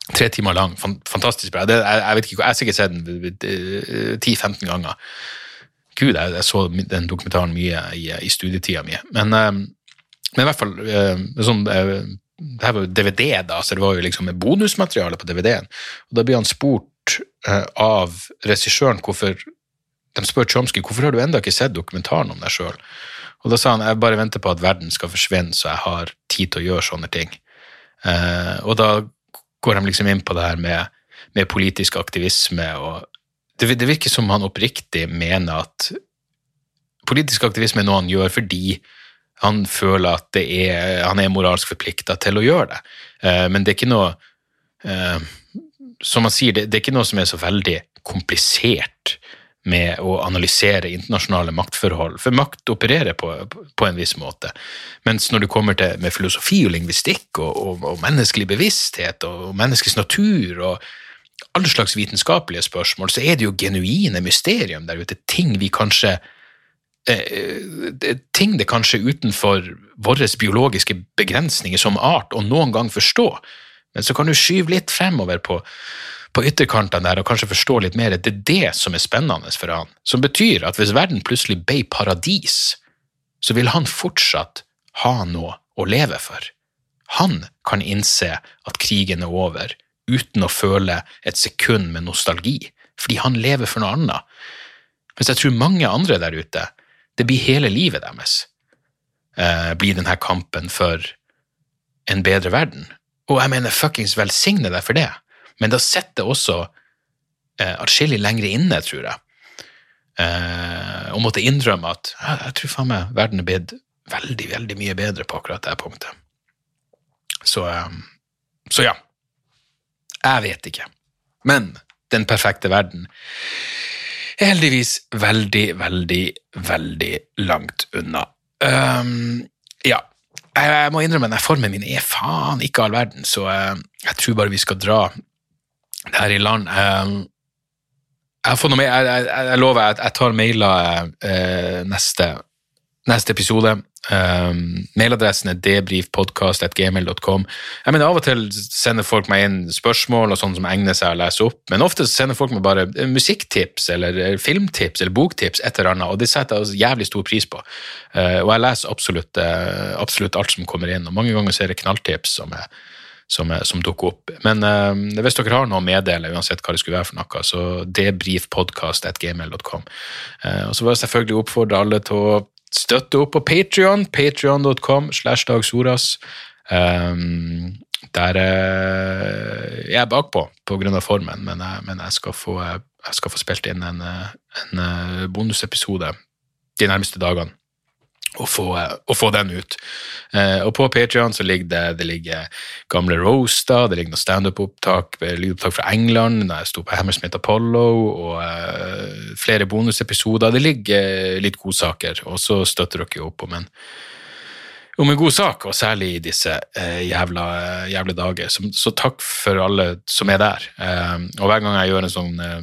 Tre timer lang. Fantastisk bra. Det, jeg, jeg, vet ikke, jeg har sikkert sett den 10-15 ganger. Gud, jeg, jeg, så den dokumentaren mye i, i studietida mi. Men, men, i hvert fall sånn, Det her var jo DVD, da, så det var jo liksom bonusmateriale på DVD-en. Og Da blir han spurt av regissøren hvorfor De spør Chomsky hvorfor har du enda ikke sett dokumentaren om deg sjøl. Og da sa han jeg bare venter på at verden skal forsvinne, så jeg har tid til å gjøre sånne ting. og da går de liksom inn på det her med, med politisk aktivisme. og det, det, virker som han oppriktig mener at politisk aktivisme er noe han gjør fordi han føler at er, han er moralsk forplikta til å gjøre det. Eh, men det er ikke noe eh, Som han sier, det, det er ikke noe som er så veldig komplisert med å analysere internasjonale maktforhold, for makt opererer på, på en viss måte. Mens når du kommer til med filosofi og lingvistikk og, og, og menneskelig bevissthet og, og menneskets natur og alle slags vitenskapelige spørsmål, så er det jo genuine mysterium der ute, ting vi kanskje eh, eh ting det kanskje utenfor våre biologiske begrensninger som art og noen gang forstå, men så kan du skyve litt fremover på, på ytterkantene der og kanskje forstå litt mer. Det er det som er spennende for han. Som betyr at hvis verden plutselig ble paradis, så vil han fortsatt ha noe å leve for. Han kan innse at krigen er over uten å føle et sekund med nostalgi, fordi han lever for noe annet. Mens jeg tror mange andre der ute, det blir hele livet deres, eh, blir denne kampen for en bedre verden. Og jeg mener fuckings velsigne deg for det, men da sitter det også eh, atskillig lenger inne, tror jeg, eh, og måtte innrømme at jeg, jeg tror faen meg verden er blitt veldig, veldig mye bedre på akkurat det punktet. Så, eh, så ja. Jeg vet ikke. Men den perfekte verden er heldigvis veldig, veldig, veldig langt unna. Um, ja. Jeg må innrømme at formen min er faen ikke all verden, så uh, jeg tror bare vi skal dra her i land. Um, jeg, med, jeg, jeg, jeg lover, at jeg tar mailer uh, neste, neste episode. Um, mailadressen er debrifpodkast.gmail.com. Jeg mener, Av og til sender folk meg inn spørsmål og sånn som egner seg å lese opp, men ofte sender folk meg bare musikktips eller filmtips eller boktips, et eller annet, og det setter jeg jævlig stor pris på. Uh, og jeg leser absolutt, uh, absolutt, alt som kommer inn, og mange ganger så er det knalltips som, er, som, er, som dukker opp. Men eh, hvis dere har noe å meddele, uansett hva det skulle være for noe, så debrifpodkast.gmail.com. og så vil jeg selvfølgelig oppfordre alle til å støtte opp på Patrion, patrion.com slash dagsoras. Um, der uh, jeg er bakpå pga. formen, men, jeg, men jeg, skal få, jeg, skal få, spilt inn en, en eh, bonusepisode de nærmeste dagene og få, å få den ut. Eh, og på Patrion så ligger det, det ligger gamle roaster, det ligger noen standup-opptak, lydopptak fra England, da jeg sto på Hammersmith Apollo, og eh, flere bonusepisoder. Det ligger uh, litt godsaker, og så støtter dere jo opp om en, om en god sak, og særlig i disse jævla, jævla dager. Så, så, takk for alle som er der. og hver gang jeg gjør en sånn uh,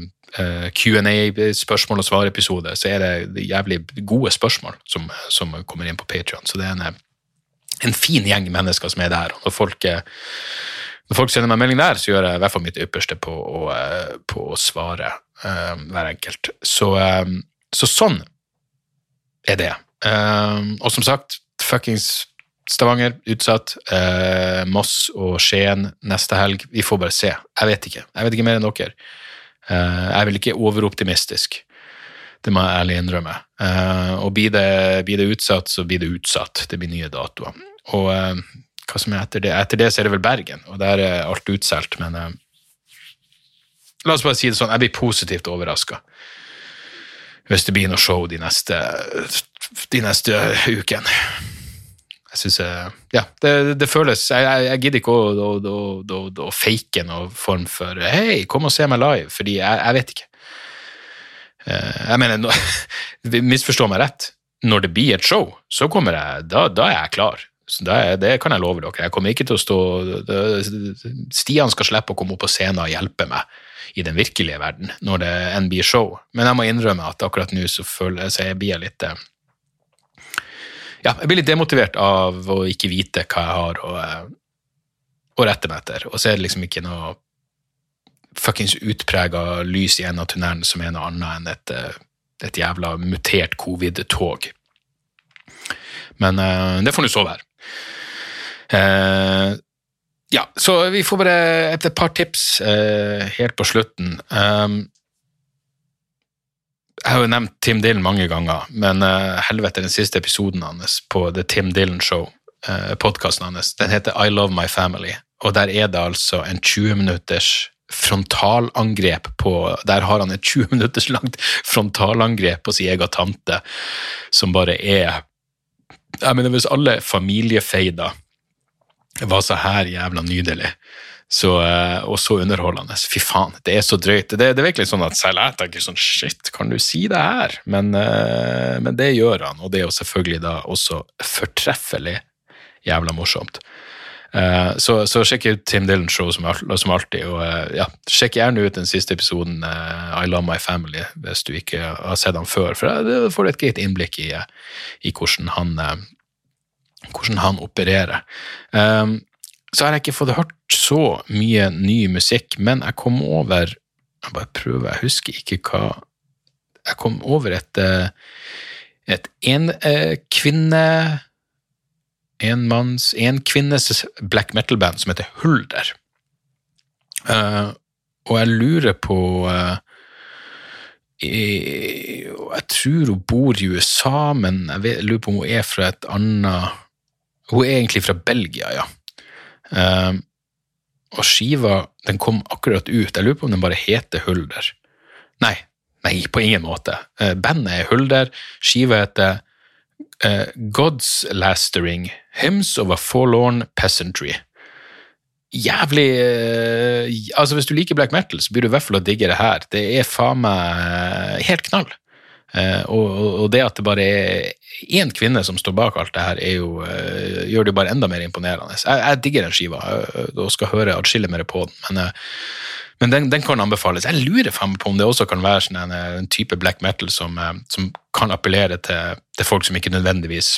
Q&A-spørsmål og svar-episode, så er det jævlig gode spørsmål som, som kommer inn på Patrion. Så det er en, en, fin gjeng mennesker som er der. og når folk, eh, når folk sender meg melding der, så gjør jeg i hvert fall mitt ypperste på å, eh, på å svare um, hver enkelt. Så, um, så, sånn er det. Um, og som sagt, fuckings Stavanger utsatt. Uh, Moss og Skien neste helg. Vi får bare se. Jeg vet ikke. Jeg vet ikke mer enn dere. Eh, jeg er vel ikke overoptimistisk, det må jeg ærlig innrømme. Eh, og blir det, blir det utsatt, så blir det utsatt. Det blir nye datoer. Og eh, hva som er etter det? Etter det så er det vel Bergen, og der er alt utsolgt, men La oss bare si det sånn, jeg blir positivt overraska hvis det blir noe show de neste, de neste ukene jeg synes, eh, Ja, det, det føles Jeg, jeg, jeg gidder ikke å, å, å, å, fake noen form for Hei, kom og se meg live, fordi jeg, jeg vet ikke. Eh, jeg mener, (laughs) misforstå meg rett. Når det blir et show, så kommer jeg Da, da er jeg klar. Det, det, kan jeg love dere. Jeg kommer ikke til å stå Stian skal slippe å komme opp på scenen og hjelpe meg i den virkelige verden når det enn blir show. Men jeg må innrømme at akkurat nå så føler jeg, så jeg blir litt eh, ja, jeg blir litt demotivert av å ikke vite hva jeg har å, eh, rette meg etter. Og så er det liksom ikke noe fuckings utprega lys i en av tunnelene som er noe annet enn et, eh, et jævla mutert covid-tog. Men uh, det får nå så være. Uh, ja, så vi får bare et, et par tips uh, helt på slutten. Um, jeg har jo nevnt Tim Dylan mange ganger, men uh, helvete, den siste episoden hans på The Tim Dylan Show, uh, podkasten hans, den heter I Love My Family, og der er det altså en 20 minutters frontalangrep på Der har han et 20 minutters langt frontalangrep på sin egen tante, som bare er Jeg mener, hvis alle familiefeider var så her jævla nydelig, så, eh, og så underholdende. Fy faen, det er så drøyt. Det, det er virkelig sånn at selv jeg tenker sånn Shit, kan du si det her? Men, eh, men, det gjør han, og det er jo selvfølgelig da også fortreffelig jævla morsomt. Uh, så, så, sjekk ut Tim Dylan Show som, som alltid, og ja, sjekk gjerne ut den siste episoden I Love My Family hvis du ikke har sett han før, for da får du et greit innblikk i, i hvordan, han, hvordan han opererer. Um, så har jeg ikke fått hørt så mye ny musikk, men jeg kom over Jeg bare prøver, jeg husker ikke hva Jeg kom over et eh, et en eh, kvinne enmanns, en kvinnes black metal-band som heter Hulder. Uh, og jeg lurer på uh, jeg, jeg tror hun bor i USA, men jeg, vet, jeg, lurer på om hun er fra et annet Hun er egentlig fra Belgia, ja. Uh, og skiva den kom akkurat ut. Jeg lurer på om den bare heter Hulder. Nei, nei, på ingen måte. bandet er Hulder. Skiva heter God's Lastering Hymns a Forlorn Peasantry jævlig uh, Altså, hvis du liker black metal, så blir du i hvert fall å digge det her. Det er faen meg helt knall. Uh, og, det at det bare er én kvinne som står bak alt det her, er jo, uh, gjør det jo bare enda mer imponerende. Jeg, jeg digger den skiva og skal høre atskillig mer på den, men, men den, den, kan anbefales. Jeg lurer på om det også kan være sånn en, en, type black metal som, som kan appellere til, til, folk som ikke nødvendigvis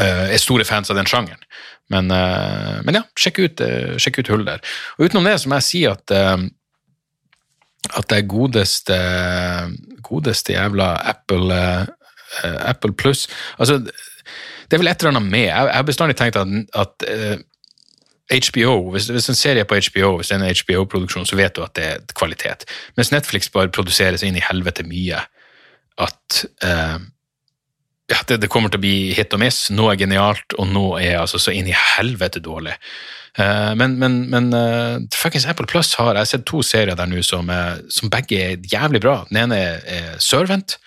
er store fans av den sjangeren. Men, men ja, sjekk ut, sjekk ut hull der. Og utenom det så må jeg si at at det godeste godeste jævla Apple Apple Plus. Altså, det er vel et eller annet med Jeg har bestandig tenkt at, at HBO, hvis, hvis, en serie er på HBO, hvis det er en HBO-produksjon, så vet du at det er kvalitet. Mens Netflix bare produserer seg inn i helvete mye. At uh, ja, det, det, kommer til å bli hit og miss. Noe er genialt, og nå er altså så inn i helvete dårlig. Uh, men men, men uh, fuckings Apple Plus har Jeg har sett to serier der nå som, som, begge er jævlig bra. Den ene er, er Servant.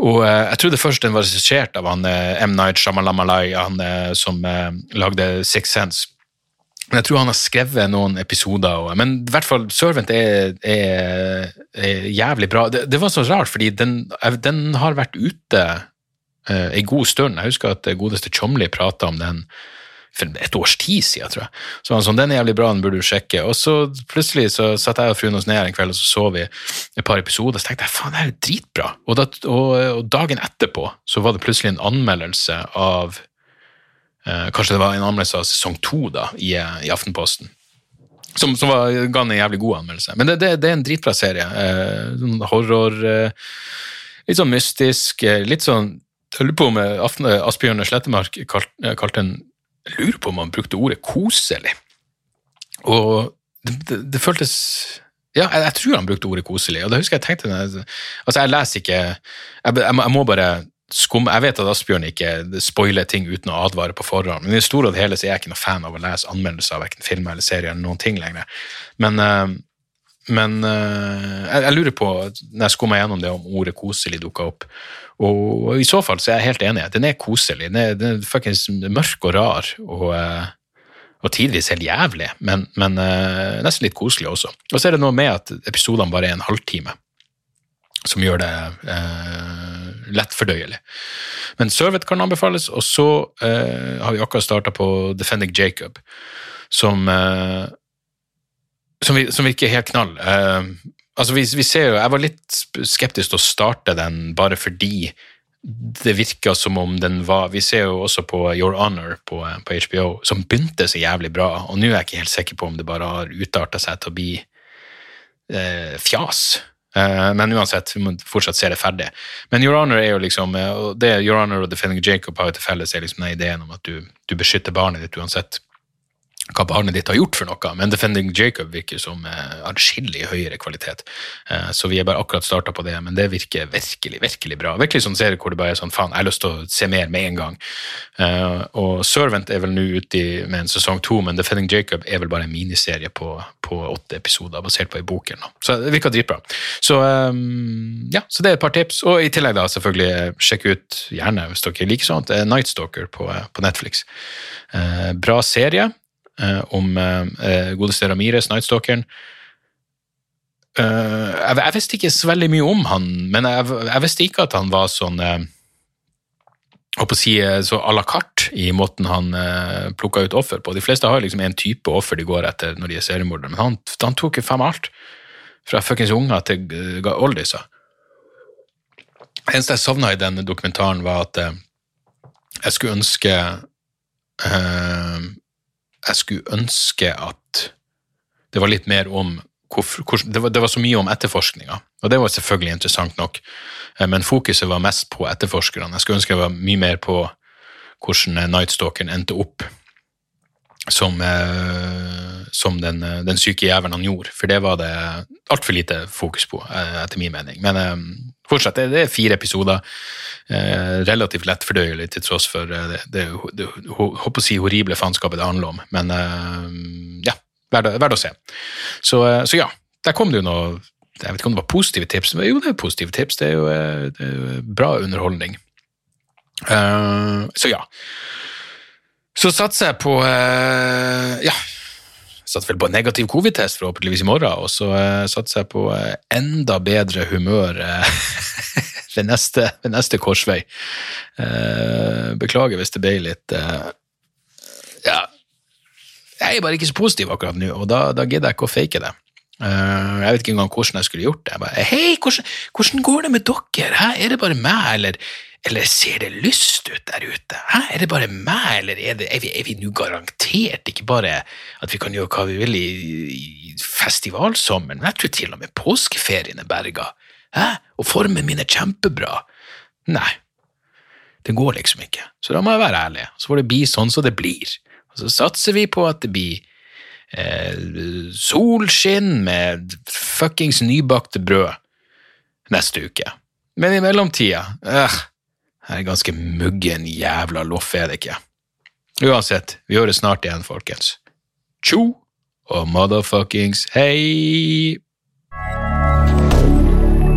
Og Jeg trodde først den var regissert av han M. Night Shamalamalai, han som lagde Six Sense. Men jeg tror han har skrevet noen episoder. Og, men i hvert fall Servant er, er, er jævlig bra. Det, det, var så rart, fordi den, den har vært ute en god stund. Jeg husker at godeste Chomley prata om den for et års tid siden, tror jeg. Så han sånn, den er jævlig bra, den burde du sjekke. Og så plutselig så satt jeg og fruen oss ned en kveld, og så så vi et par episoder, så tenkte jeg faen, det er jo dritbra. Og, da, og, og, dagen etterpå så var det plutselig en anmeldelse av eh, Kanskje det var en anmeldelse av sesong to da, i, i Aftenposten. Som, som var, ga en jævlig god anmeldelse. Men det, det, det er en dritbra serie. Eh, sånn horror, eh, litt sånn mystisk, eh, litt sånn jeg lurer på om eh, Asbjørn Slettemark kalte kalt den lurer på om han brukte ordet koselig. Og det, det, det føltes Ja, jeg, jeg, tror han brukte ordet koselig. Og da husker jeg tenkte Altså, jeg leser ikke Jeg, jeg, må, jeg må bare skumme Jeg vet at Asbjørn ikke spoiler ting uten å advare på forhånd, men i det store og hele så er jeg ikke noe fan av å lese anmeldelser av verken film eller serier eller noen ting lenger. Men uh, men uh, jeg, jeg, lurer på, når jeg skumma gjennom det om ordet koselig dukka opp, og i så fall så er jeg helt enig. Den er koselig. Den er, den er fuckings mørk og rar, og, uh, og tidvis helt jævlig, men, men uh, nesten litt koselig også. Og så er det noe med at episodene bare er en halvtime, som gjør det lettfordøyelig. Men Servet kan anbefales, og så har vi akkurat starta på Defending Jacob, som som, som virker helt knall. Altså, vi, vi, ser jo, Jeg var litt skeptisk til å starte den bare fordi det virka som om den var Vi ser jo også på Your Honor på, på HBO, som begynte så jævlig bra, og nå er jeg ikke helt sikker på om det bare har utarta seg til å bli uh, fjas. Eh, men uansett, vi må fortsatt se det ferdig. Men Your Honor er jo liksom det Your Honor og Defending Jacob har jo til felles, er liksom den ideen om at du, du beskytter barnet ditt uansett hva barnet ditt har gjort for noe, men Defending Jacob virker som eh, atskillig høyere kvalitet. Eh, så vi er bare akkurat starta på det, men det virker virkelig virkelig bra. Virkelig sånn serie hvor det bare er sånn faen, jeg har lyst til å se mer med en gang. Eh, og Servant er vel nå ute med en sesong to, men Defending Jacob er vel bare en miniserie på, på åtte episoder basert på ei bok. eller noe. Så det virker dritbra. Så ja, så det er et par tips. Og i tillegg da selvfølgelig sjekk ut, gjerne hvis dere liker sånt, Night Stalker på, på Netflix. Bra serie. Eh, om eh, godeste Ramires, Nightstalkeren. Uh, jeg, jeg, visste ikke så veldig mye om han, men jeg, jeg visste ikke at han var sånn å si, så à la carte i måten han eh, plukka ut offer på. De fleste har liksom en type offer de går etter når de er seriemordere, men han, han tok jo faen meg alt. Fra fuckings unger til uh, oldiser. Det eneste jeg savna i den dokumentaren, var at eh, jeg skulle ønske jeg skulle ønske at det var litt mer om hvorfor, hvor, det, var, det var så mye om etterforskninga, og det var selvfølgelig interessant nok, eh, men fokuset var mest på etterforskerne. Jeg skulle ønske det var mye mer på hvordan Nightstalkeren endte opp som, eh, som den, den syke jævelen han gjorde, for det var det altfor lite fokus på, eh, etter min mening. Men eh, fortsatt, det, er fire episoder, eh, relativt lettfordøyelig til tross for eh, det, det, det, håper å si horrible faenskapet det handler om, men eh, ja, verdt, å se. Så, så, ja, der kom det jo noe Jeg vet ikke om det var positive tips, men jo, det er positive tips. Det er jo, det er jo bra underholdning. så ja. Så satser jeg på Ja, satser vel på en negativ covid-test forhåpentligvis i morgen, og så uh, satser jeg på uh, enda bedre humør (laughs) ved, neste, ved, neste, korsvei. beklager hvis det ble litt Ja, jeg er bare ikke så positiv akkurat nå, og da, da gidder jeg ikke å fake det. Jeg vet ikke engang hvordan jeg skulle gjort det. Jeg bare, Hei, hvordan, hvordan, går det med dere? Hæ? Er det bare meg, eller eller ser det lyst ut der ute? Hæ? Er det bare meg, eller er, det, er vi, vi nå garantert ikke bare at vi kan gjøre hva vi vil i, i festivalsommeren, jeg tror til og med påskeferien er berga. Hæ? Og formen min er kjempebra. Nei, det går liksom ikke. Så da må jeg være ærlig. Så får det bli sånn som det blir. Og så satser vi på at det blir eh, solskinn med fuckings nybakte brød neste uke. Men i mellomtida øh, jeg er ganske muggen jævla loff, er det ikke? Uansett, vi høres snart igjen, folkens. Tjo og motherfuckings hei!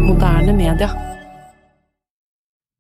Moderne media.